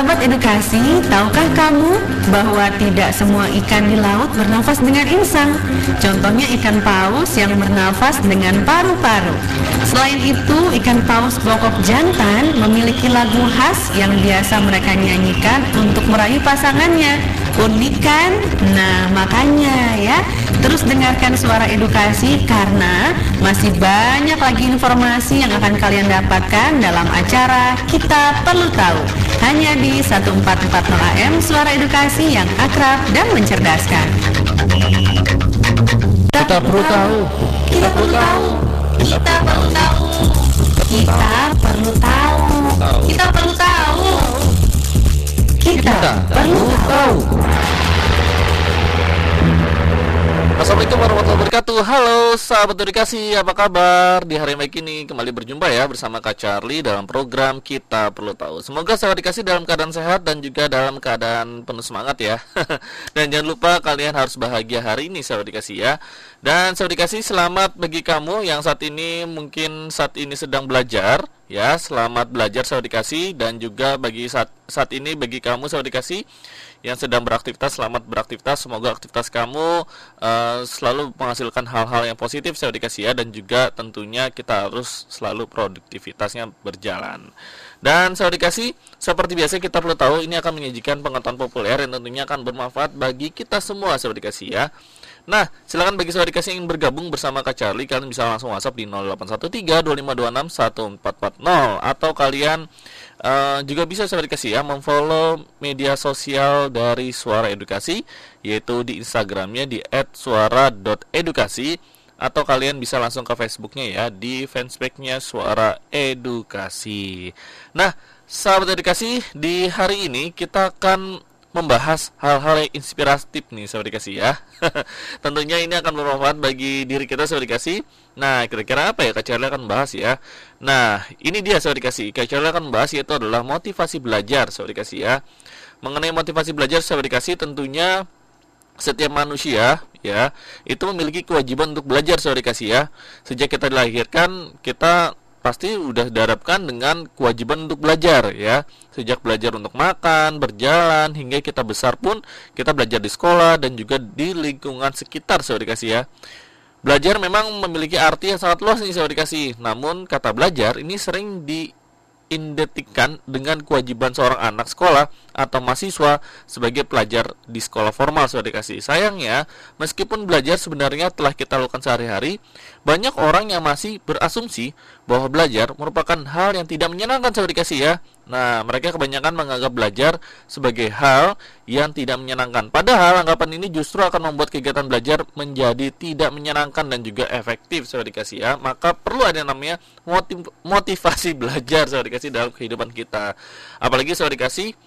Sahabat edukasi, tahukah kamu bahwa tidak semua ikan di laut bernafas dengan insang? Contohnya ikan paus yang bernafas dengan paru-paru. Selain itu, ikan paus bokok jantan memiliki lagu khas yang biasa mereka nyanyikan untuk merayu pasangannya. Unik kan? Nah, makanya ya, terus dengarkan suara edukasi karena masih banyak lagi informasi yang akan kalian dapatkan dalam acara Kita Perlu Tahu. Hanya di 1440 AM Suara Edukasi yang akrab dan mencerdaskan. Kita perlu tahu. Kita perlu tahu. Kita perlu tahu. Kita perlu tahu. Kita perlu tahu. Kita perlu tahu. Assalamualaikum warahmatullahi wabarakatuh. Halo sahabat edukasi apa kabar? Di hari baik ini kembali berjumpa ya Bersama Kak Charlie dalam program Kita Perlu Tahu. Semoga sahabat edukasi dalam keadaan sehat Dan juga dalam keadaan penuh semangat ya. Dan jangan lupa kalian harus bahagia hari ini sahabat edukasi ya. Dan sahabat edukasi selamat bagi kamu Yang saat ini mungkin saat ini sedang belajar Ya selamat belajar sahabat edukasi Dan juga bagi saat, saat ini bagi kamu sahabat edukasi yang sedang beraktivitas selamat beraktivitas. Semoga aktivitas kamu uh, selalu menghasilkan hal-hal yang positif saya dikasih ya. Dan juga tentunya kita harus selalu produktivitasnya berjalan. Dan saya dikasih seperti biasa kita perlu tahu ini akan menyajikan pengetahuan populer yang tentunya akan bermanfaat bagi kita semua saya dikasih ya Nah, silakan bagi saudara dikasih yang bergabung bersama Kak Charlie, kalian bisa langsung WhatsApp di 0813 2526 1440 atau kalian Uh, juga bisa saya dikasih ya memfollow media sosial dari Suara Edukasi yaitu di Instagramnya di @suara.edukasi atau kalian bisa langsung ke Facebooknya ya di fanspage-nya Suara Edukasi. Nah, sahabat edukasi di hari ini kita akan membahas hal-hal yang inspiratif nih sahabat dikasih ya. Tentunya ini akan bermanfaat bagi diri kita sahabat dikasih. Nah kira-kira apa ya Kak Charlie akan bahas ya? Nah ini dia sahabat dikasih. Kak Charlie akan bahas yaitu adalah motivasi belajar sahabat dikasih ya. Mengenai motivasi belajar sahabat dikasih tentunya setiap manusia ya itu memiliki kewajiban untuk belajar sahabat dikasih ya. Sejak kita dilahirkan kita pasti udah diharapkan dengan kewajiban untuk belajar ya. Sejak belajar untuk makan berjalan hingga kita besar pun kita belajar di sekolah dan juga di lingkungan sekitar saya dikasih ya. Belajar memang memiliki arti yang sangat luas nih saya dikasih. Namun kata belajar ini sering di identikan dengan kewajiban seorang anak sekolah atau mahasiswa sebagai pelajar di sekolah formal sudah dikasih. Sayangnya, meskipun belajar sebenarnya telah kita lakukan sehari-hari, banyak orang yang masih berasumsi bahwa belajar merupakan hal yang tidak menyenangkan sudah dikasih ya. Nah, mereka kebanyakan menganggap belajar sebagai hal yang tidak menyenangkan. Padahal anggapan ini justru akan membuat kegiatan belajar menjadi tidak menyenangkan dan juga efektif, saya dikasih ya. Maka perlu ada yang namanya motiv motivasi belajar, saya dikasih dalam kehidupan kita. Apalagi saya dikasih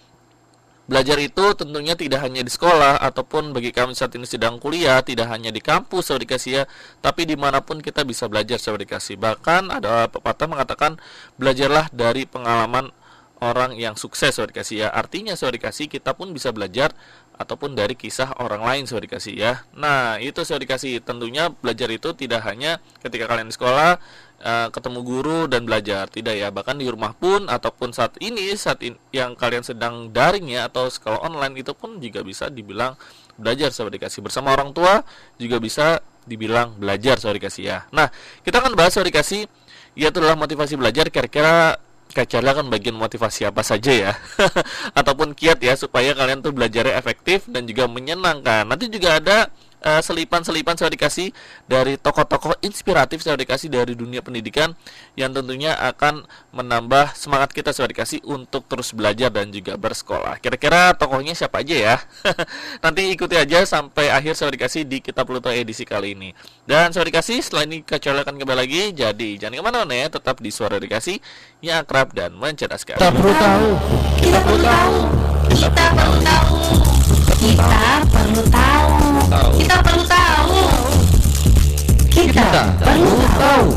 Belajar itu tentunya tidak hanya di sekolah ataupun bagi kami saat ini sedang kuliah, tidak hanya di kampus saya dikasih ya, tapi di mana pun kita bisa belajar saya dikasih. Bahkan ada pepatah mengatakan belajarlah dari pengalaman orang yang sukses saya dikasih ya artinya saya dikasih kita pun bisa belajar ataupun dari kisah orang lain saya dikasih ya nah itu saya dikasih tentunya belajar itu tidak hanya ketika kalian di sekolah uh, ketemu guru dan belajar. Tidak ya bahkan di rumah pun ataupun saat ini saat in, yang kalian sedang daring ya atau sekolah online itu pun juga bisa dibilang belajar saya dikasih. Bersama orang tua juga bisa dibilang belajar saya dikasih ya. Nah kita akan bahas saya dikasih yaitu adalah motivasi belajar. Kira-kira Kak Carla kan bagian motivasi apa saja ya? Ataupun kiat ya supaya kalian tuh belajarnya efektif dan juga menyenangkan. Nanti juga ada Eh, selipan-selipan saya dikasih dari tokoh-tokoh inspiratif saya dikasih dari dunia pendidikan yang tentunya akan menambah semangat kita saya dikasih untuk terus belajar dan juga bersekolah. Kira-kira tokohnya siapa aja ya? Nanti ikuti aja sampai akhir saya dikasih di Kita Perlu Tahu edisi kali ini. Dan saya dikasih setelah ini kacau akan kembali lagi. Jadi jangan ke mana-mana ya, tetap di Suara Dikasih yang akrab dan mencerdaskan. Kita perlu tahu. Kita perlu tahu. Kita perlu tahu. Kita perlu tahu. Kita perlu tahu. Kita perlu tahu.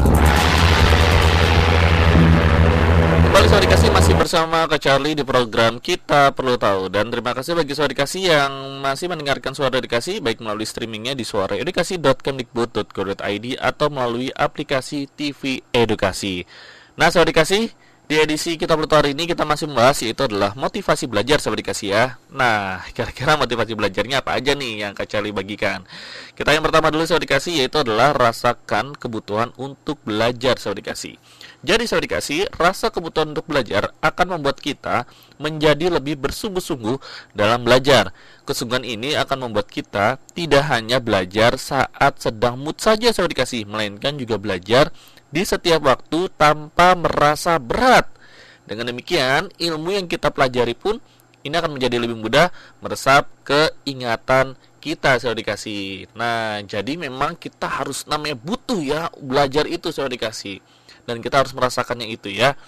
Kembali Sobat Dikasih masih bersama Kak Charlie di program Kita Perlu Tahu Dan terima kasih bagi Sobat Dikasih yang masih mendengarkan Suara Dikasih Baik melalui streamingnya di suaraedukasi.kemdikbud.go.id Atau melalui aplikasi TV Edukasi Nah Sobat Dikasih Di edisi kita perlu hari ini kita masih membahas yaitu adalah motivasi belajar sahabat dikasih ya. Nah, kira-kira motivasi belajarnya apa aja nih yang Kak bagikan? Kita yang pertama dulu sahabat dikasih yaitu adalah rasakan kebutuhan untuk belajar sahabat dikasih. Jadi sahabat dikasih, rasa kebutuhan untuk belajar akan membuat kita menjadi lebih bersungguh-sungguh dalam belajar. Kesungguhan ini akan membuat kita tidak hanya belajar saat sedang mood saja sahabat dikasih, melainkan juga belajar di setiap waktu tanpa merasa berat. Dengan demikian, ilmu yang kita pelajari pun ini akan menjadi lebih mudah meresap ke ingatan kita saya dikasih. Nah, jadi memang kita harus namanya butuh ya belajar itu saya dikasih dan kita harus merasakannya itu ya.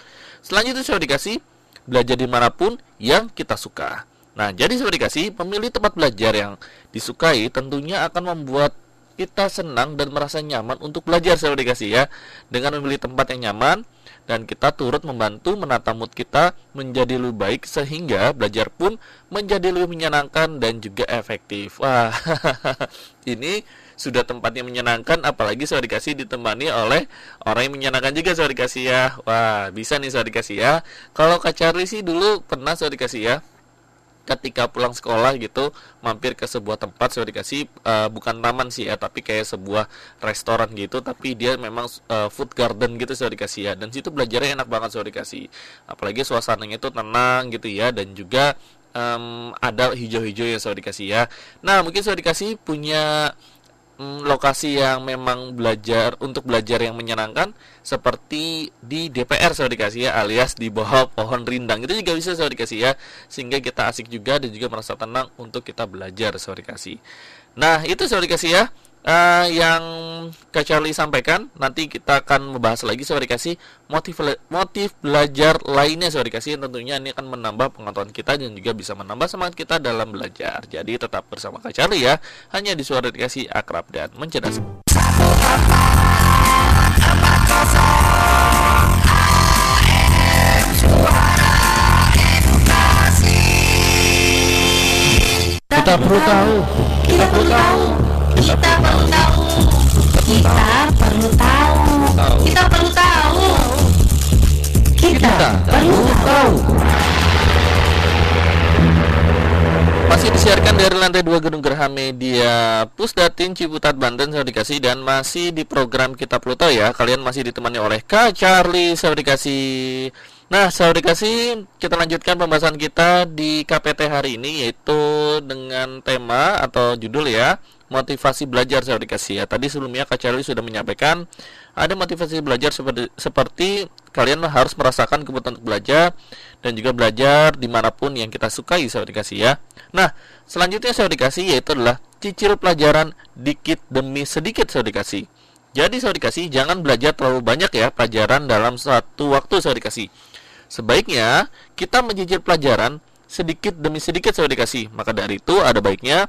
Selanjutnya saya dikasih belajar di mana pun yang kita suka. Nah, jadi saya dikasih pemilih tempat belajar yang disukai tentunya akan membuat kita senang dan merasa nyaman untuk belajar saya dikasih ya dengan memilih tempat yang nyaman dan kita turut membantu menata mood kita menjadi lebih baik sehingga belajar pun menjadi lebih menyenangkan dan juga efektif. Wah, ini sudah tempatnya menyenangkan apalagi saya dikasih ditemani oleh orang yang menyenangkan juga saya dikasih ya. Wah, bisa nih saya dikasih ya. Kalau Kak Charlie sih dulu pernah saya dikasih ya ketika pulang sekolah gitu mampir ke sebuah tempat saya dikasih uh, bukan taman sih ya tapi kayak sebuah restoran gitu tapi dia memang uh, food garden gitu saya dikasih ya. Dan situ belajarnya enak banget saya dikasih. Apalagi suasananya itu tenang gitu ya dan juga um, ada hijau-hijau yang saya dikasih ya. Nah mungkin saya dikasih punya mm, lokasi yang memang belajar untuk belajar yang menyenangkan seperti di DPR saya dikasih ya alias di bawah pohon rindang itu juga bisa saya dikasih ya sehingga kita asik juga dan juga merasa tenang untuk kita belajar saya dikasih. Nah itu saya dikasih ya uh, yang Kak Charlie sampaikan nanti kita akan membahas lagi saya dikasih motif motif belajar lainnya saya dikasih. Tentunya ini akan menambah pengetahuan kita dan juga bisa menambah semangat kita dalam belajar. Jadi tetap bersama Kak Charlie ya. Hanya di suara dikasih akrab dan mencerdaskan kita perlu tahu. Kita perlu tahu kita perlu tahu. Kita perlu tahu. Kita perlu tahu. Kita perlu tahu. Masih disiarkan dari lantai 2 Gedung Gerha Media Pusdatin Ciputat Banten saya dikasih dan masih di program kita tahu ya. Kalian masih ditemani oleh Kak Charlie saya dikasih. Nah, saya dikasih kita lanjutkan pembahasan kita di KPT hari ini yaitu dengan tema atau judul ya motivasi belajar saya dikasih ya. Tadi sebelumnya Kak Charlie sudah menyampaikan ada motivasi belajar seperti seperti kalian harus merasakan kebutuhan untuk belajar dan juga belajar di mana pun yang kita sukai saya dikasih ya. Nah, selanjutnya saya dikasih yaitu adalah cicil pelajaran dikit demi sedikit saya dikasih. Jadi saya dikasih jangan belajar terlalu banyak ya pelajaran dalam satu waktu saya dikasih. Sebaiknya kita mencicil pelajaran sedikit demi sedikit saya dikasih. Maka dari itu ada baiknya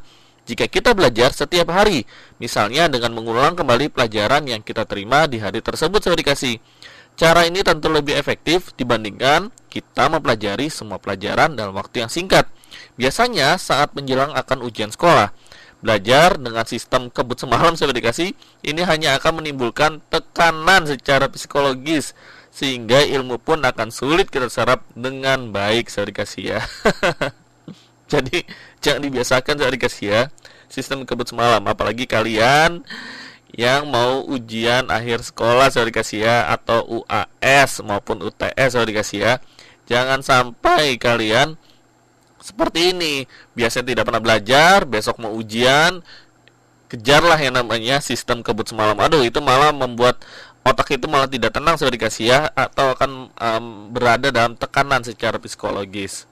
jika kita belajar setiap hari, misalnya dengan mengulang kembali pelajaran yang kita terima di hari tersebut saya dikasih. Cara ini tentu lebih efektif dibandingkan kita mempelajari semua pelajaran dalam waktu yang singkat. Biasanya saat menjelang akan ujian sekolah, belajar dengan sistem kebut semalam saya dikasih, ini hanya akan menimbulkan tekanan secara psikologis sehingga ilmu pun akan sulit kita serap dengan baik saya dikasih ya. Jadi jangan dibiasakan saya dikasih ya. Sistem kebut semalam apalagi kalian yang mau ujian akhir sekolah saya dikasih ya atau UAS maupun UTS saya dikasih ya. Jangan sampai kalian seperti ini. Biasanya tidak pernah belajar besok mau ujian kejarlah yang namanya sistem kebut semalam. Aduh itu malah membuat otak itu malah tidak tenang saya dikasih ya atau akan um, berada dalam tekanan secara psikologis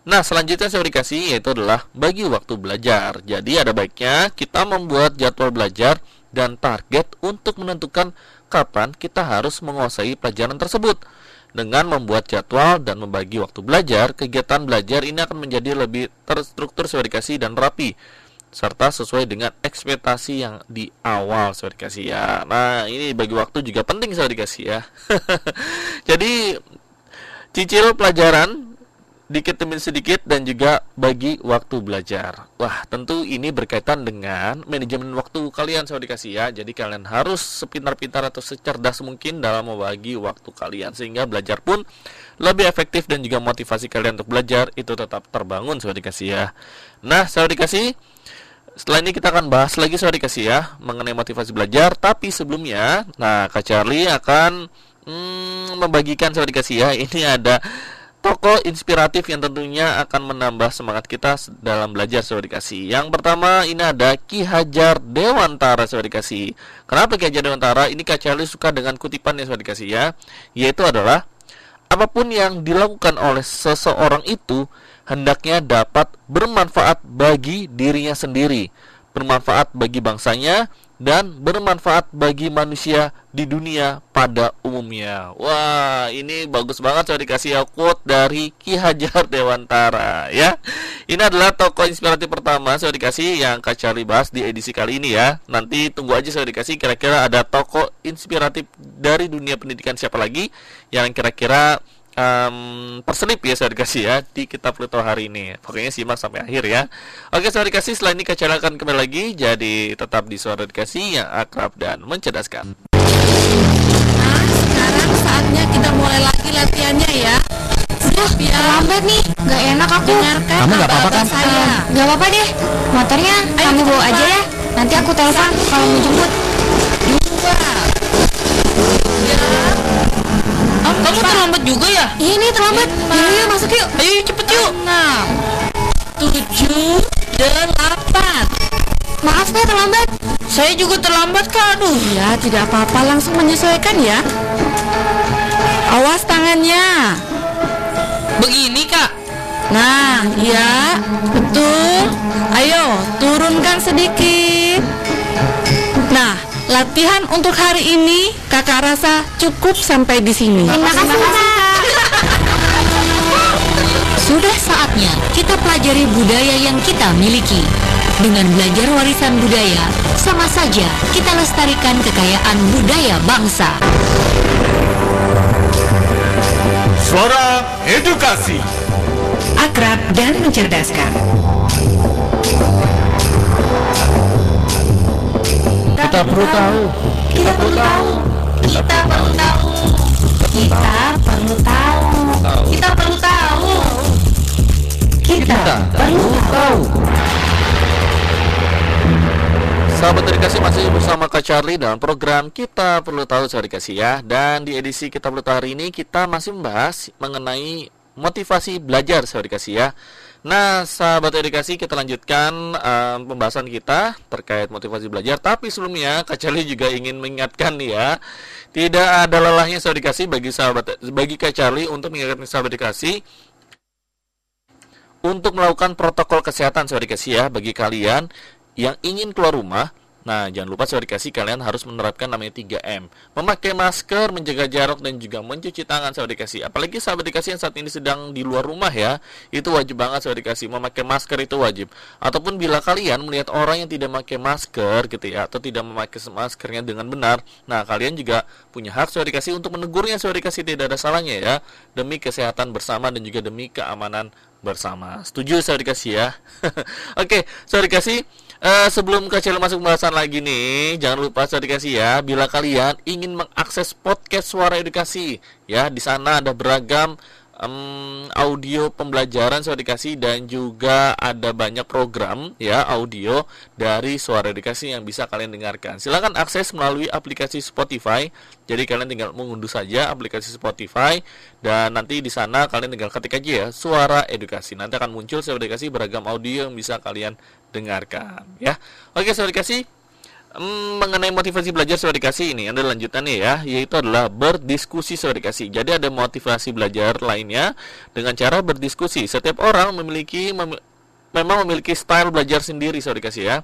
Nah, selanjutnya saya dikasih yaitu adalah bagi waktu belajar. Jadi ada baiknya kita membuat jadwal belajar dan target untuk menentukan kapan kita harus menguasai pelajaran tersebut. Dengan membuat jadwal dan membagi waktu belajar, kegiatan belajar ini akan menjadi lebih terstruktur sesuai dikasih dan rapi serta sesuai dengan ekspektasi yang di awal saya dikasih ya. Nah, ini bagi waktu juga penting saya dikasih ya. Jadi cicil pelajaran sedikit demi sedikit dan juga bagi waktu belajar. Wah, tentu ini berkaitan dengan manajemen waktu kalian saya dikasih ya. Jadi kalian harus sepintar-pintar atau secerdas mungkin dalam membagi waktu kalian sehingga belajar pun lebih efektif dan juga motivasi kalian untuk belajar itu tetap terbangun saya dikasih ya. Nah, saya dikasih setelah ini kita akan bahas lagi saya dikasih ya mengenai motivasi belajar. Tapi sebelumnya, nah Kak Charlie akan hmm, membagikan saya dikasih ya. Ini ada tokoh inspiratif yang tentunya akan menambah semangat kita dalam belajar Sobat Dikasih. Yang pertama ini ada Ki Hajar Dewantara Sobat Dikasih. Kenapa Ki Hajar Dewantara? Ini Kak Charlie suka dengan kutipan yang Dikasih ya. Yaitu adalah apa pun yang dilakukan oleh seseorang itu hendaknya dapat bermanfaat bagi dirinya sendiri, bermanfaat bagi bangsanya, dan bermanfaat bagi manusia di dunia pada umumnya. Wah, ini bagus banget saya dikasih quote dari Ki Hajar Dewantara ya. Ini adalah tokoh inspiratif pertama saya dikasih yang Kak Charlie bahas di edisi kali ini ya. Nanti tunggu aja saya dikasih kira-kira ada tokoh inspiratif dari dunia pendidikan siapa lagi yang kira-kira um, perselip ya saya dikasih ya di kitab Pluto hari ini. Pokoknya simak sampai akhir ya. Oke saya dikasih setelah ini kacau akan kembali lagi jadi tetap di suara dikasih yang akrab dan mencerdaskan. Nah sekarang saatnya kita mulai lagi latihannya ya. Sudah ya. terlambat nih, gak enak aku. Dengarkan Kamu nggak apa-apa kan? saya. Gak apa-apa deh, motornya Ayo, kamu bawa aja ya. Nanti aku telepon kalau mau jemput. Dua. Tiga. Ah, kamu terlambat juga ya? Iya nih terlambat. Yuk yuk masuk yuk. Ayo cepet yuk. Enam. Tujuh. Delapan. Maaf ya terlambat. Saya juga terlambat kak. Aduh. Ya tidak apa-apa langsung menyesuaikan ya. Awas tangannya. Begini kak. Nah, ya, betul. Ayo, turunkan sedikit. Latihan untuk hari ini kakak rasa cukup sampai di sini. Terima kasih kak. Sudah saatnya kita pelajari budaya yang kita miliki. Dengan belajar warisan budaya, sama saja kita lestarikan kekayaan budaya bangsa. Suara edukasi. Akrab dan mencerdaskan. Kita perlu tahu. Kita perlu tahu. Kita perlu tahu. Kita perlu tahu. Kita perlu tahu. Kita perlu tahu. Sahabat dikasih masih bersama Kak Charlie dalam program Kita Perlu Tahu Sahabat dikasih ya Dan di edisi Kita Perlu Tahu hari ini kita masih membahas mengenai motivasi belajar sahabat dikasih ya Nah sahabat edukasi kita lanjutkan em, pembahasan kita terkait motivasi belajar. Tapi sebelumnya Kak Charlie juga ingin mengingatkan ya Tidak ada lelahnya sahabat dikasih bagi sahabat bagi Kak Charlie untuk mengingatkan sahabat dikasih untuk melakukan protokol kesehatan sahabat dikasih ya bagi kalian yang ingin keluar rumah Nah, jangan lupa sahabat dikasih kalian harus menerapkan namanya 3M. Memakai masker, menjaga jarak dan juga mencuci tangan sahabat dikasih. Apalagi sahabat dikasih yang saat ini sedang di luar rumah ya, itu wajib banget sahabat dikasih. Memakai masker itu wajib. Ataupun bila kalian melihat orang yang tidak memakai masker gitu ya, atau tidak memakai maskernya dengan benar, nah kalian juga punya hak sahabat dikasih untuk menegurnya sahabat dikasih tidak ada salahnya ya, demi kesehatan bersama dan juga demi keamanan bersama. Setuju sahabat dikasih ya. Oke, sahabat dikasih Eh, sebelum kecil masuk pembahasan lagi nih, jangan lupa saya dikasih ya, bila kalian ingin mengakses podcast Suara Edukasi, ya di sana ada beragam em, audio pembelajaran Suara Edukasi dan juga ada banyak program ya audio dari Suara Edukasi yang bisa kalian dengarkan. Silahkan akses melalui aplikasi Spotify. Jadi kalian tinggal mengunduh saja aplikasi Spotify dan nanti di sana kalian tinggal ketik aja ya Suara Edukasi. Nanti akan muncul Suara Edukasi beragam audio yang bisa kalian dengarkan ya. Oke, Suara Edukasi mengenai motivasi belajar sudah dikasih ini ada lanjutannya ya yaitu adalah berdiskusi sudah dikasih jadi ada motivasi belajar lainnya dengan cara berdiskusi. Setiap orang memiliki mem- memang memiliki style belajar sendiri sudah dikasih ya.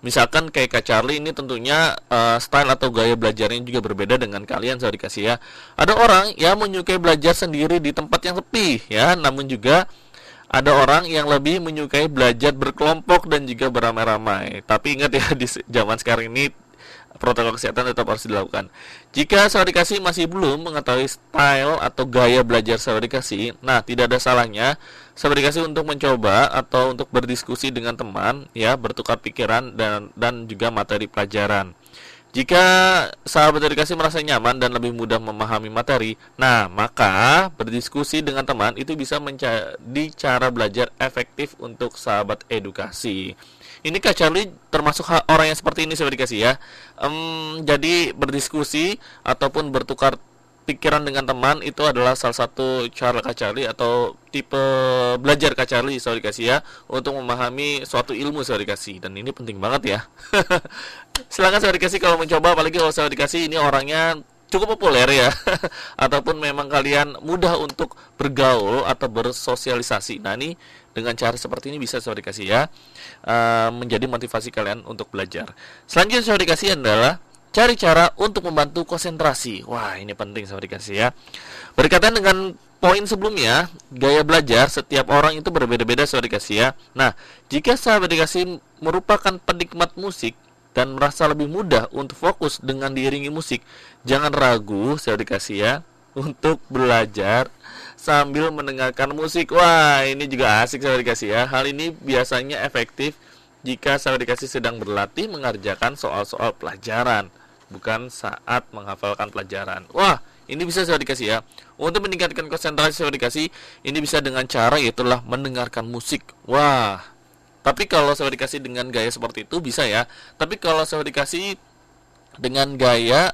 Misalkan kayak Kak Charlie ini tentunya eh, style atau gaya belajarnya juga berbeda dengan kalian sudah dikasih ya. Ada orang yang menyukai belajar sendiri di tempat yang sepi ya. Namun juga ada orang yang lebih menyukai belajar berkelompok dan juga beramai-ramai. Tapi ingat ya di zaman sekarang ini protokol kesehatan tetap harus dilakukan. Jika saudara dikasih masih belum mengetahui style atau gaya belajar saudara dikasih, nah tidak ada salahnya saudara dikasih untuk mencoba atau untuk berdiskusi dengan teman, ya bertukar pikiran dan dan juga materi pelajaran. Jika sahabat dikasih merasa nyaman dan lebih mudah memahami materi, nah maka berdiskusi dengan teman itu bisa menjadi cara belajar efektif untuk sahabat edukasi. Ini Kak Charlie termasuk orang yang seperti ini sahabat dikasih ya. Um, jadi berdiskusi ataupun bertukar pikiran dengan teman itu adalah salah satu cara Kak Charlie atau tipe belajar Kak Charlie sahabat dikasih ya untuk memahami suatu ilmu sahabat dikasih dan ini penting banget ya. Silakan sahabat dikasih kalau mencoba apalagi kalau sahabat dikasih ini orangnya cukup populer ya ataupun memang kalian mudah untuk bergaul atau bersosialisasi. Nah, ini dengan cara seperti ini bisa saya dikasih ya uh, menjadi motivasi kalian untuk belajar. Selanjutnya saya dikasih adalah cari cara untuk membantu konsentrasi. Wah, ini penting saya dikasih ya. Berkaitan dengan poin sebelumnya, gaya belajar setiap orang itu berbeda-beda saya dikasih ya. Nah, jika sahabat dikasih merupakan penikmat musik dan merasa lebih mudah untuk fokus dengan diiringi musik, jangan ragu saya dikasih ya untuk belajar sambil mendengarkan musik. Wah, ini juga asik saya dikasih ya. Hal ini biasanya efektif jika saya dikasih sedang berlatih mengerjakan soal-soal pelajaran, bukan saat menghafalkan pelajaran. Wah, ini bisa saya dikasih ya. Untuk meningkatkan konsentrasi saya dikasih, ini bisa dengan cara yaitulah mendengarkan musik. Wah, tapi kalau saya dikasih dengan gaya seperti itu bisa ya. Tapi kalau saya dikasih dengan gaya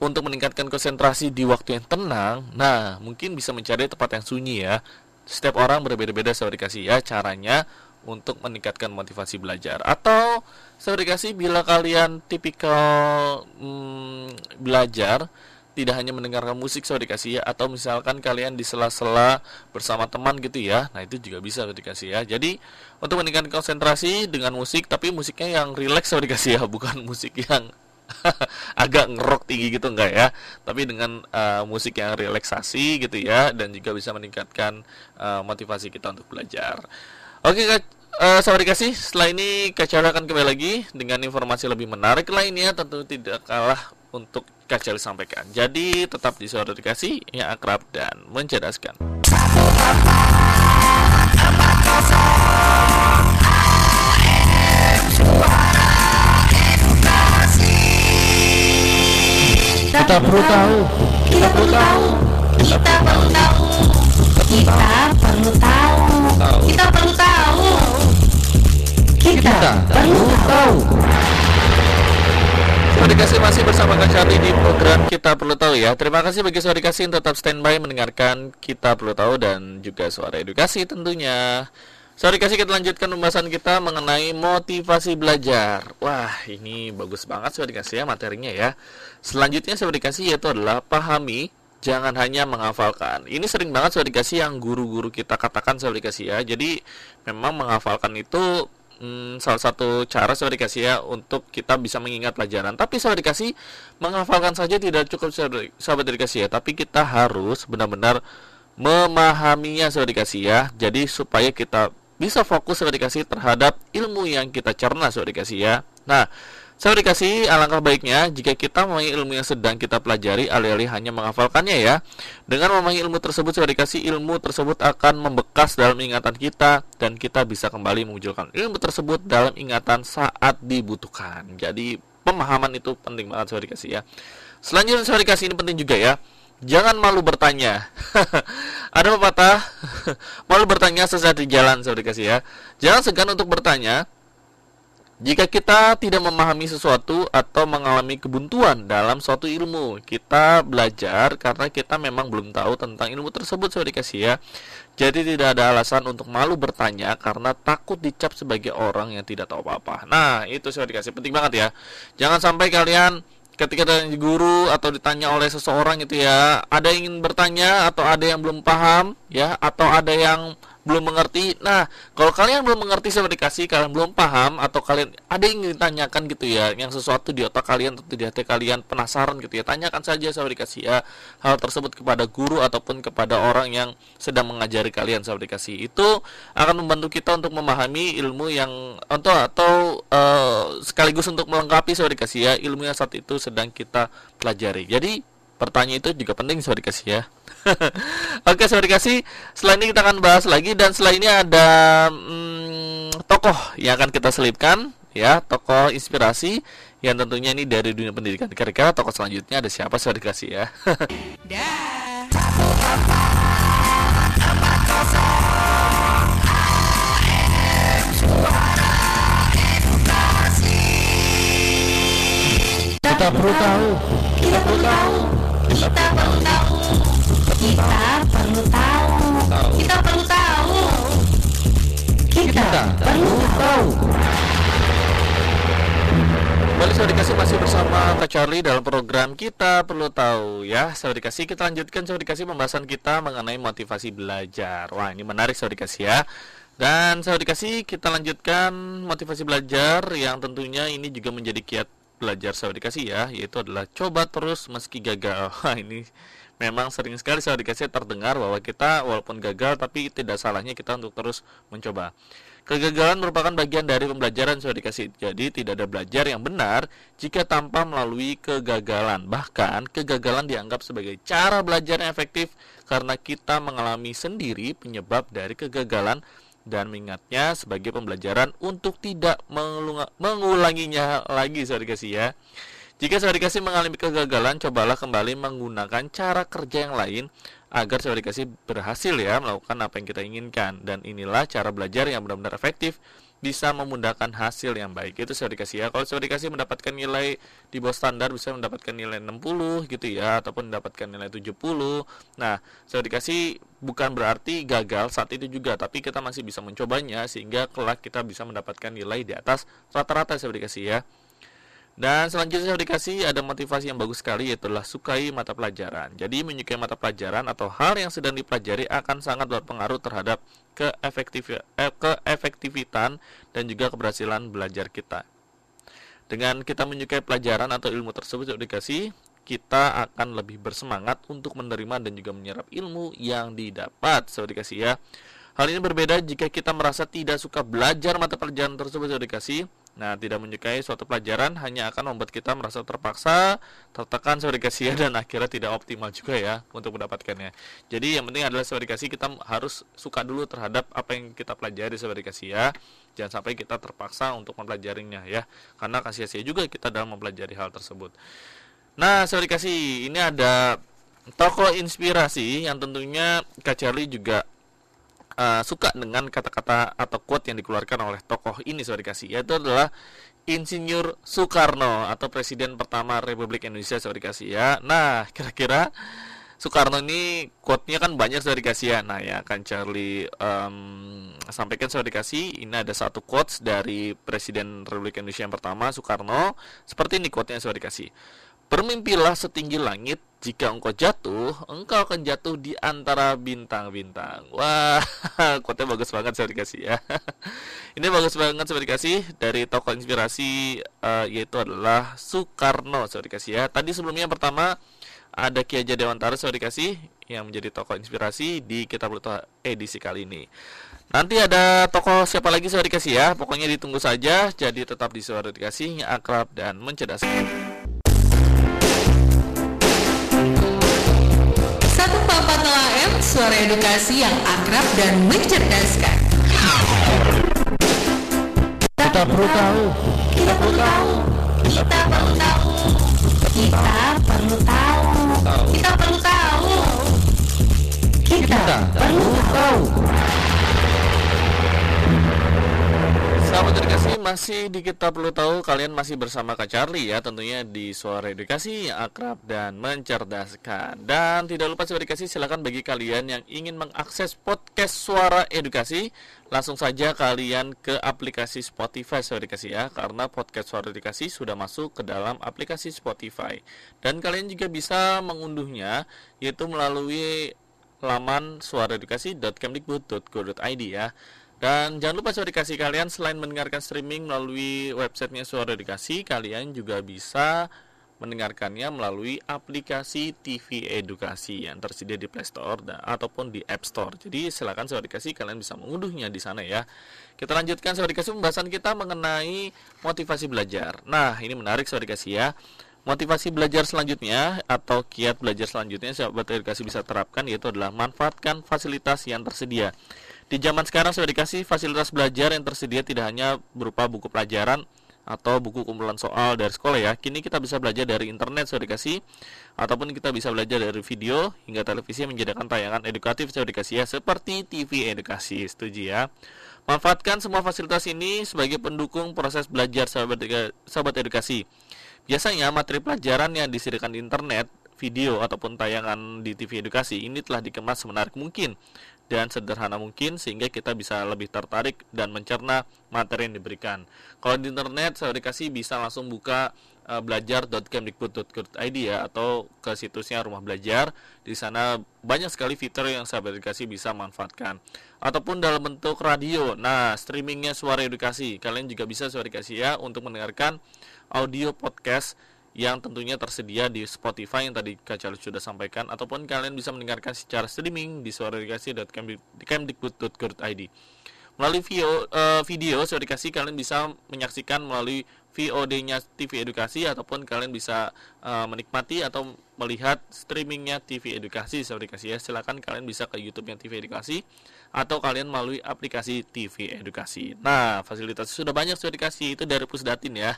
untuk meningkatkan konsentrasi di waktu yang tenang, nah mungkin bisa mencari tempat yang sunyi ya. Setiap orang berbeda-beda saya dikasih ya caranya untuk meningkatkan motivasi belajar. Atau saya dikasih bila kalian tipikal hmm, belajar tidak hanya mendengarkan musik saya dikasih ya atau misalkan kalian di sela-sela bersama teman gitu ya nah itu juga bisa saya dikasih ya. Jadi untuk meningkatkan konsentrasi dengan musik tapi musiknya yang rileks saya dikasih ya bukan musik yang agak ngerok tinggi gitu enggak ya. Tapi dengan uh, musik yang relaksasi gitu ya dan juga bisa meningkatkan uh, motivasi kita untuk belajar. Oke kak uh, sahabat dikasih setelah ini Kak Cahaya akan kembali lagi dengan informasi lebih menarik lainnya tentu tidak kalah untuk Kak Cahaya sampaikan jadi tetap di sahabat dikasih yang akrab dan mencerdaskan Kita perlu tahu. Kita perlu tahu. Kita perlu tahu. Kita perlu tahu. Kita perlu tahu. Kita perlu tahu. Saudara dikasih masih bersama Kak Charlie di program Kita Perlu Tahu ya Terima kasih bagi saudara dikasih yang tetap standby mendengarkan Kita Perlu Tahu dan juga suara edukasi tentunya Saudara dikasih kita lanjutkan pembahasan kita mengenai motivasi belajar Wah ini bagus banget saudara dikasih ya materinya ya Selanjutnya saudara dikasih yaitu adalah pahami jangan hanya menghafalkan. Ini sering banget saudara dikasih yang guru-guru kita katakan saudara dikasih ya. Jadi memang menghafalkan itu hmm, salah satu cara saudara dikasih ya untuk kita bisa mengingat pelajaran. Tapi saudara dikasih menghafalkan saja tidak cukup sahabat dikasih ya. Tapi kita harus benar-benar memahaminya saudara dikasih ya. Jadi supaya kita bisa fokus saudara dikasih terhadap ilmu yang kita cerna saudara dikasih ya. Nah, saya dikasih alangkah baiknya jika kita memahami ilmu yang sedang kita pelajari alih-alih hanya menghafalkannya ya. Dengan memahami ilmu tersebut saya dikasih ilmu tersebut akan membekas dalam ingatan kita dan kita bisa kembali memunculkan ilmu tersebut dalam ingatan saat dibutuhkan. Jadi pemahaman itu penting banget saya dikasih ya. Selanjutnya saya dikasih ini penting juga ya. Jangan malu bertanya. Ada pepatah, malu bertanya sesaat di jalan saya dikasih ya. Jangan segan untuk bertanya jika kita tidak memahami sesuatu atau mengalami kebuntuan dalam suatu ilmu, kita belajar karena kita memang belum tahu tentang ilmu tersebut, saya dikasih ya. Jadi tidak ada alasan untuk malu bertanya karena takut dicap sebagai orang yang tidak tahu apa-apa. Nah, itu saya dikasih penting banget ya. Jangan sampai kalian ketika ditanya guru atau ditanya oleh seseorang itu ya, ada yang ingin bertanya atau ada yang belum paham ya, atau ada yang belum mengerti. Nah, kalau kalian belum mengerti sahabat dikasih, kalian belum paham atau kalian ada yang ingin ditanyakan gitu ya, yang sesuatu di otak kalian atau di hati kalian penasaran gitu ya, tanyakan saja sahabat dikasih ya hal tersebut kepada guru ataupun kepada orang yang sedang mengajari kalian sahabat dikasih. Itu akan membantu kita untuk memahami ilmu yang atau atau uh, sekaligus untuk melengkapi sahabat dikasih ya ilmu yang saat itu sedang kita pelajari. Jadi pertanyaan itu juga penting sahabat dikasih ya. Oke, sahabat dikasih, setelah ini kita akan bahas lagi dan setelah ini ada hmm, tokoh yang akan kita selipkan ya, tokoh inspirasi yang tentunya ini dari dunia pendidikan. Kira-kira tokoh selanjutnya ada siapa sahabat dikasih ya? Kita perlu tahu. Kita perlu tahu. Kita perlu tahu. Kita perlu tahu. Kita perlu tahu. Kita perlu tahu. Kembali dikasih masih bersama Kak Charlie dalam program kita perlu tahu ya sahabat dikasih kita lanjutkan sahabat dikasih pembahasan kita mengenai motivasi belajar Wah ini menarik sahabat dikasih ya dan sahabat dikasih kita lanjutkan motivasi belajar yang tentunya ini juga menjadi kiat belajar sahabat dikasih ya yaitu adalah coba terus meski gagal ini memang sering sekali sahabat dikasih terdengar bahwa kita walaupun gagal tapi tidak salahnya kita untuk terus mencoba Kegagalan merupakan bagian dari pembelajaran sudah dikasih. Jadi tidak ada belajar yang benar jika tanpa melalui kegagalan. Bahkan kegagalan dianggap sebagai cara belajar yang efektif karena kita mengalami sendiri penyebab dari kegagalan dan mengingatnya sebagai pembelajaran untuk tidak mengulanginya lagi sudah dikasih ya. Jika sudah dikasih mengalami kegagalan, cobalah kembali menggunakan cara kerja yang lain agar saudara dikasih berhasil ya melakukan apa yang kita inginkan dan inilah cara belajar yang benar-benar efektif bisa memudahkan hasil yang baik. Itu dikasih ya. Kalau dikasih mendapatkan nilai di bawah standar bisa mendapatkan nilai 60 gitu ya ataupun mendapatkan nilai 70 nah dikasih bukan berarti gagal saat itu juga tapi kita masih bisa mencobanya sehingga kelak kita bisa mendapatkan nilai di atas rata-rata dikasih ya dan selanjutnya saya dikasih ada motivasi yang bagus sekali yaitu sukai mata pelajaran. Jadi menyukai mata pelajaran atau hal yang sedang dipelajari akan sangat berpengaruh terhadap keefektif eh, dan juga keberhasilan belajar kita. Dengan kita menyukai pelajaran atau ilmu tersebut saya dikasih kita akan lebih bersemangat untuk menerima dan juga menyerap ilmu yang didapat. Saya dikasih ya. Hal ini berbeda jika kita merasa tidak suka belajar mata pelajaran tersebut saya dikasih Nah, tidak menyukai suatu pelajaran hanya akan membuat kita merasa terpaksa, tertekan dikasih dan akhirnya tidak optimal juga ya untuk mendapatkannya. Jadi yang penting adalah dikasih kita harus suka dulu terhadap apa yang kita pelajari dikasih ya. Jangan sampai kita terpaksa untuk mempelajarinya ya. Karena kasih sia juga kita dalam mempelajari hal tersebut. Nah, dikasih ini ada tokoh inspirasi yang tentunya Kak Charlie juga uh, suka dengan kata-kata atau quote yang dikeluarkan oleh tokoh ini sudah dikasih yaitu adalah Insinyur Soekarno atau Presiden pertama Republik Indonesia sudah dikasih ya. Nah kira-kira Soekarno ini quote-nya kan banyak sudah dikasih ya. Nah ya kan Charlie um, sampaikan sudah dikasih. Ini ada satu quotes dari Presiden Republik Indonesia yang pertama Soekarno. Seperti ini quote-nya sudah dikasih. Bermimpilah setinggi langit, jika engkau jatuh, engkau akan jatuh di antara bintang-bintang. Wah, quote bagus banget saya dikasih ya. Ini bagus banget saya dikasih dari tokoh inspirasi uh, yaitu adalah Soekarno saya dikasih ya. Tadi sebelumnya yang pertama ada Ki Hajar Dewantara saya dikasih yang menjadi tokoh inspirasi di Kitab Luta edisi kali ini. Nanti ada tokoh siapa lagi saya dikasih ya. Pokoknya ditunggu saja. Jadi tetap di suara dikasih yang akrab dan mencerdaskan. Suara edukasi yang akrab dan mencerdaskan. Kita perlu tahu. Kita perlu tahu. Kita perlu tahu. Kita perlu tahu. Kita perlu tahu. Kita perlu tahu. Sahabat edukasi masih di kita perlu tahu kalian masih bersama Kak Charlie ya tentunya di suara edukasi yang akrab dan mencerdaskan. Dan tidak lupa suara edukasi silakan bagi kalian yang ingin mengakses podcast suara edukasi langsung saja kalian ke aplikasi Spotify suara edukasi ya karena podcast suara edukasi sudah masuk ke dalam aplikasi Spotify. Dan kalian juga bisa mengunduhnya yaitu melalui laman suaraedukasi.kemdikbud.go.id ya. Dan jangan lupa Suara Edukasi kalian selain mendengarkan streaming melalui websitenya Suara Edukasi, kalian juga bisa mendengarkannya melalui aplikasi TV Edukasi yang tersedia di Play Store dan, ataupun di App Store. Jadi silakan Suara Edukasi kalian bisa mengunduhnya di sana ya. Kita lanjutkan Suara Edukasi pembahasan kita mengenai motivasi belajar. Nah, ini menarik Suara Edukasi ya. Motivasi belajar selanjutnya atau kiat belajar selanjutnya sahabat edukasi bisa terapkan yaitu adalah manfaatkan fasilitas yang tersedia. Di zaman sekarang sudah dikasih fasilitas belajar yang tersedia tidak hanya berupa buku pelajaran atau buku kumpulan soal dari sekolah ya. Kini kita bisa belajar dari internet sudah dikasih ataupun kita bisa belajar dari video hingga televisi yang menyediakan tayangan edukatif sudah dikasih ya seperti TV edukasi. Setuju ya? Manfaatkan semua fasilitas ini sebagai pendukung proses belajar sahabat sahabat edukasi. Biasanya materi pelajaran yang disediakan di internet video ataupun tayangan di TV edukasi ini telah dikemas semenarik mungkin dan sederhana mungkin sehingga kita bisa lebih tertarik dan mencerna materi yang diberikan. Kalau di internet saya dikasih bisa langsung buka uh, belajar.kemdikbud.go.id ya atau ke situsnya rumah belajar. Di sana banyak sekali fitur yang saya edukasi bisa manfaatkan. Ataupun dalam bentuk radio. Nah, streamingnya suara edukasi. Kalian juga bisa suara edukasi ya untuk mendengarkan audio podcast yang tentunya tersedia di Spotify yang tadi Kak Charles sudah sampaikan ataupun kalian bisa mendengarkan secara streaming di suaraedukasi.kemdikbud.go.id melalui video, uh, video suara dikasih kalian bisa menyaksikan melalui VOD-nya TV Edukasi ataupun kalian bisa uh, menikmati atau melihat streamingnya TV Edukasi suara dikasih ya silakan kalian bisa ke YouTube-nya TV Edukasi atau kalian melalui aplikasi TV Edukasi. Nah, fasilitas sudah banyak sudah dikasih itu dari Pusdatin ya.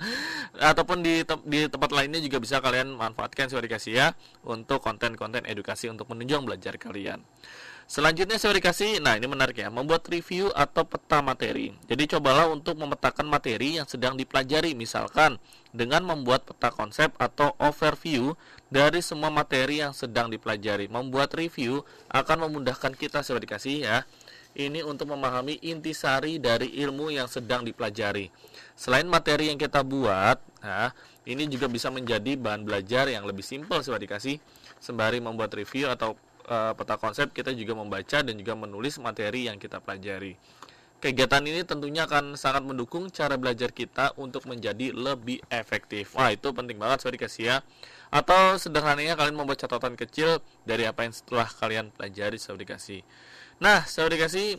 ataupun di te di tempat lainnya juga bisa kalian manfaatkan sudah dikasih ya untuk konten-konten edukasi untuk menunjang belajar kalian. Selanjutnya saya dikasih, nah ini menarik ya, membuat review atau peta materi. Jadi cobalah untuk memetakan materi yang sedang dipelajari, misalkan dengan membuat peta konsep atau overview dari semua materi yang sedang dipelajari. Membuat review akan memudahkan kita saya dikasih ya. Ini untuk memahami intisari dari ilmu yang sedang dipelajari. Selain materi yang kita buat, nah, ini juga bisa menjadi bahan belajar yang lebih simpel saya dikasih sembari membuat review atau uh, peta konsep kita juga membaca dan juga menulis materi yang kita pelajari. Kegiatan ini tentunya akan sangat mendukung cara belajar kita untuk menjadi lebih efektif. Wah, itu penting banget saya dikasih ya. Atau sederhananya kalian membuat catatan kecil dari apa yang setelah kalian pelajari saya dikasih. Nah, saya dikasih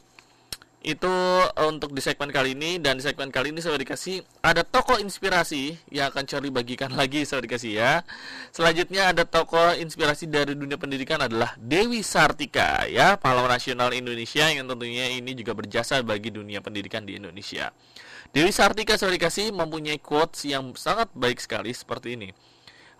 itu eh, untuk di segmen kali ini dan di segmen kali ini saya dikasih ada toko inspirasi yang akan cari bagikan lagi saya dikasih ya. Selanjutnya ada toko inspirasi dari dunia pendidikan adalah Dewi Sartika ya, pahlawan nasional Indonesia yang tentunya ini juga berjasa bagi dunia pendidikan di Indonesia. Dewi Sartika saya dikasih mempunyai quotes yang sangat baik sekali seperti ini.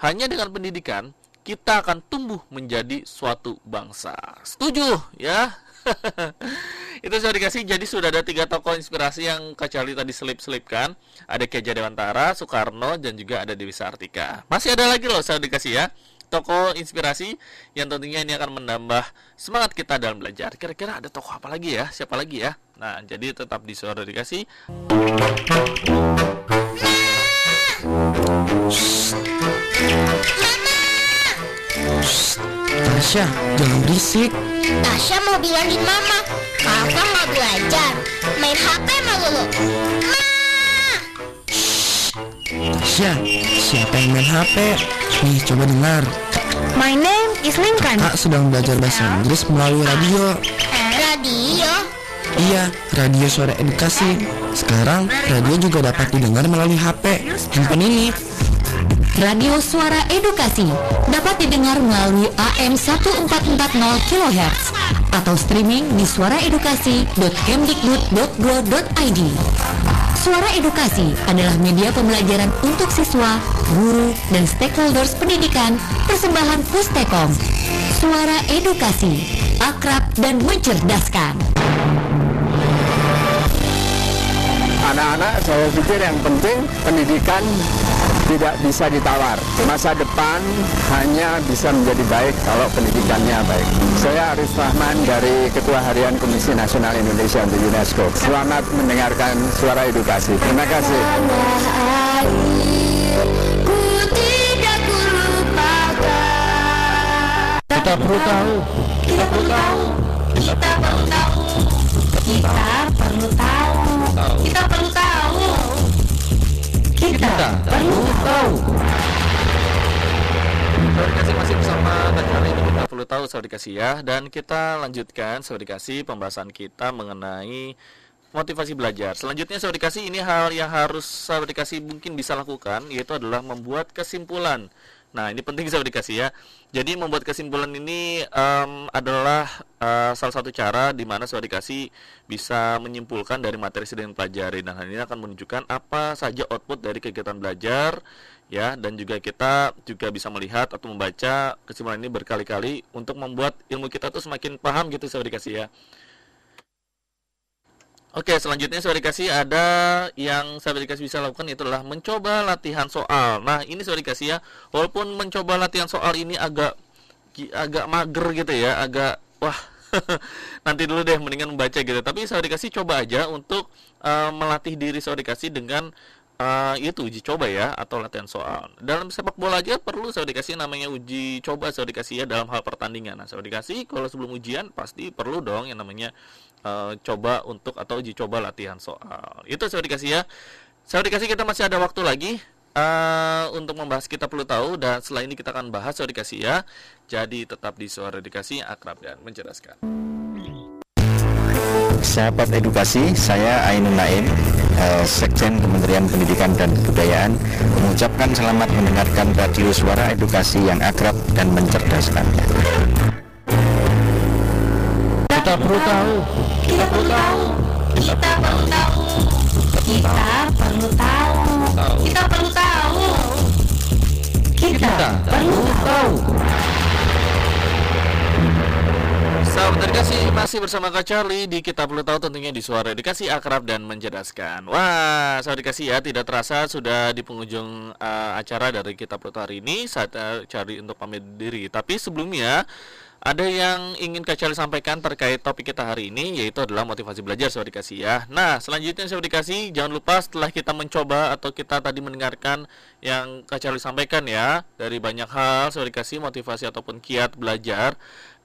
Hanya dengan pendidikan kita akan tumbuh menjadi suatu bangsa. Setuju ya? itu sudah dikasih jadi sudah ada tiga tokoh inspirasi yang Kak Charlie tadi selip-selipkan ada Keja Dewantara, Soekarno dan juga ada Dewi Sartika. Masih ada lagi loh saya dikasih ya tokoh inspirasi yang tentunya ini akan menambah semangat kita dalam belajar. Kira-kira ada tokoh apa lagi ya? Siapa lagi ya? Nah jadi tetap di suara dikasih. Tasya, jangan berisik. Tasya mau bilangin mama Kakak mau belajar Main HP melulu Ma Tasya, siapa yang main HP? Nih, coba dengar. My name is Lincoln Kak sedang belajar bahasa Inggris melalui radio. Radio Iya, radio suara edukasi. Sekarang, radio juga dapat didengar melalui HP. Handphone ini. Radio Suara Edukasi dapat didengar melalui AM 1440 kHz atau streaming di suaraedukasi.kemdikbud.go.id. Suara Edukasi adalah media pembelajaran untuk siswa, guru, dan stakeholders pendidikan persembahan Pustekom. Suara Edukasi, akrab dan mencerdaskan. anak-anak saya pikir yang penting pendidikan tidak bisa ditawar. Masa depan hanya bisa menjadi baik kalau pendidikannya baik. Saya Arif Rahman dari Ketua Harian Komisi Nasional Indonesia untuk UNESCO. Selamat mendengarkan suara edukasi. Terima kasih. Kita perlu tahu. Kita perlu tahu. Kita perlu tahu. Kita perlu tahu. Tahu. Saudara dikasih masih bersama Kak ini kita perlu tahu saudara dikasih ya dan kita lanjutkan saudara dikasih pembahasan kita mengenai motivasi belajar. Selanjutnya saudara dikasih ini hal yang harus saudara dikasih mungkin bisa lakukan yaitu adalah membuat kesimpulan. Nah ini penting saudara dikasih ya. Jadi membuat kesimpulan ini em, adalah eh, salah satu cara di mana saudara dikasih bisa menyimpulkan dari materi sedang pelajari hal ini akan menunjukkan apa saja output dari kegiatan belajar ya dan juga kita juga bisa melihat atau membaca kesimpulan ini berkali-kali untuk membuat ilmu kita tuh semakin paham gitu saudara dikasih ya. Oke, selanjutnya saudara dikasih ada yang saudara dikasih bisa lakukan itu adalah mencoba latihan soal. Nah, ini saudara dikasih ya, walaupun mencoba latihan soal ini agak agak mager gitu ya, agak wah nanti dulu deh mendingan membaca gitu. Tapi saudara dikasih coba aja untuk eh, melatih diri saudara dikasih dengan eh, itu uji coba ya atau latihan soal. Dalam sepak bola aja perlu saya dikasih namanya uji coba saya dikasih ya dalam hal pertandingan. Nah, saya dikasih kalau sebelum ujian pasti perlu dong yang namanya eh, coba untuk atau uji coba latihan soal. Itu saya dikasih ya. Saya dikasih kita masih ada waktu lagi eh, untuk membahas kita perlu tahu dan setelah ini kita akan bahas saya dikasih ya. Jadi tetap di suara dikasih akrab dan mencerdaskan. Sahabat edukasi, saya Ainun Naim, eh, Sekjen Kementerian Pendidikan dan Kebudayaan, mengucapkan selamat mendengarkan radio suara edukasi yang akrab dan mencerdaskan. Kita perlu tahu. Kita perlu tahu. Kita perlu tahu. Kita perlu tahu. Kita perlu tahu. Kita perlu tahu. Sahabat edukasi masih bersama Kak Charlie di kita perlu tahu tentunya di suara edukasi akrab dan mencerdaskan. Wah, sahabat edukasi ya tidak terasa sudah di penghujung eh, acara dari kita perlu tahu hari ini saat eh, Charlie untuk pamit diri. Tapi sebelumnya ada yang ingin Kak Charlie sampaikan terkait topik kita hari ini yaitu adalah motivasi belajar sahabat edukasi ya. Nah, selanjutnya sahabat edukasi jangan lupa setelah kita mencoba atau kita tadi mendengarkan yang Kak Charlie sampaikan ya dari banyak hal sahabat edukasi motivasi ataupun kiat belajar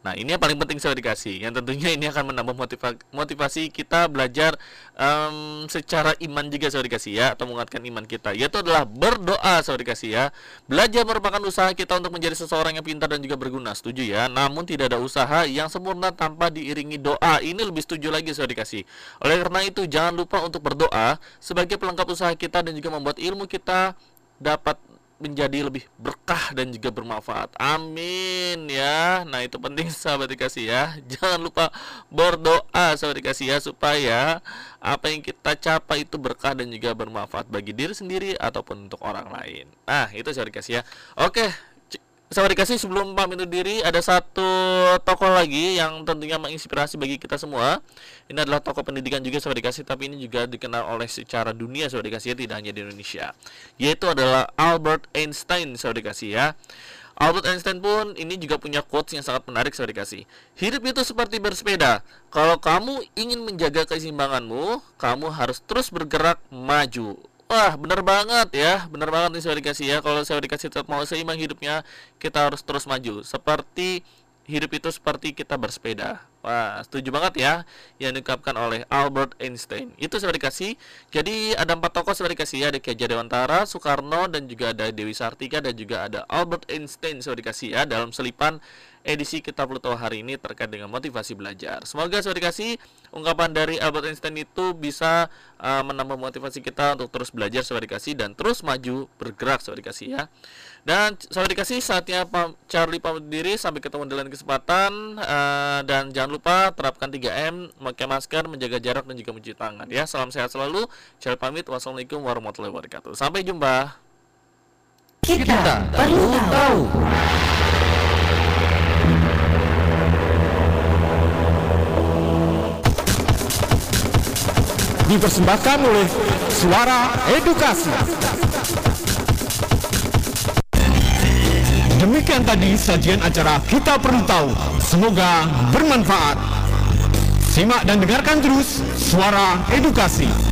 Nah, ini yang paling penting saya dikasih. Yang tentunya ini akan menambah motiva motivasi kita belajar em, secara iman juga saya dikasih ya, atau menguatkan iman kita. Yaitu adalah berdoa saya dikasih ya. Belajar merupakan usaha kita untuk menjadi seseorang yang pintar dan juga berguna. Setuju ya? Namun tidak ada usaha yang sempurna tanpa diiringi doa. Ini lebih setuju lagi saya dikasih. Oleh karena itu, jangan lupa untuk berdoa sebagai pelengkap usaha kita dan juga membuat ilmu kita dapat menjadi lebih berkah dan juga bermanfaat. Amin ya. Nah, itu penting sahabat dikasih ya. Jangan lupa berdoa sahabat dikasih ya supaya apa yang kita capai itu berkah dan juga bermanfaat bagi diri sendiri ataupun untuk orang lain. Nah, itu sahabat dikasih ya. Oke, Sahabat dikasih sebelum pamit undur diri ada satu tokoh lagi yang tentunya menginspirasi bagi kita semua. Ini adalah tokoh pendidikan juga sahabat dikasih tapi ini juga dikenal oleh secara dunia sahabat dikasih ya, tidak hanya di Indonesia. Yaitu adalah Albert Einstein sahabat dikasih ya. Albert Einstein pun ini juga punya quotes yang sangat menarik sahabat dikasih. Hidup itu seperti bersepeda. Kalau kamu ingin menjaga keseimbanganmu, kamu harus terus bergerak maju. Wah, benar banget ya, benar banget nih saya dikasih ya. Kalau saya dikasih tetap mau seimbang hidupnya, kita harus terus maju. Seperti hidup itu seperti kita bersepeda. Wah, setuju banget ya yang diungkapkan oleh Albert Einstein. Itu sudah dikasih. Jadi ada empat tokoh sudah dikasih ya, ada Ki Hajar Dewantara, Soekarno dan juga ada Dewi Sartika dan juga ada Albert Einstein sudah dikasih ya dalam selipan edisi kita tahu hari ini terkait dengan motivasi belajar. Semoga sudah dikasih ungkapan dari Albert Einstein itu bisa uh, menambah motivasi kita untuk terus belajar sudah dikasih dan terus maju bergerak sudah dikasih ya. Dan sudah dikasih saatnya Pak Charlie pamit diri sampai ketemu di kesempatan uh, dan jangan lupa terapkan 3M, memakai masker, menjaga jarak dan juga mencuci tangan ya. Salam sehat selalu. Charlie pamit. Wassalamualaikum warahmatullahi wabarakatuh. Sampai jumpa. Kita perlu tahu. dipersembahkan oleh Suara Edukasi. Demikian tadi sajian acara Kita Perlu Tahu. Semoga bermanfaat. Simak dan dengarkan terus Suara Edukasi.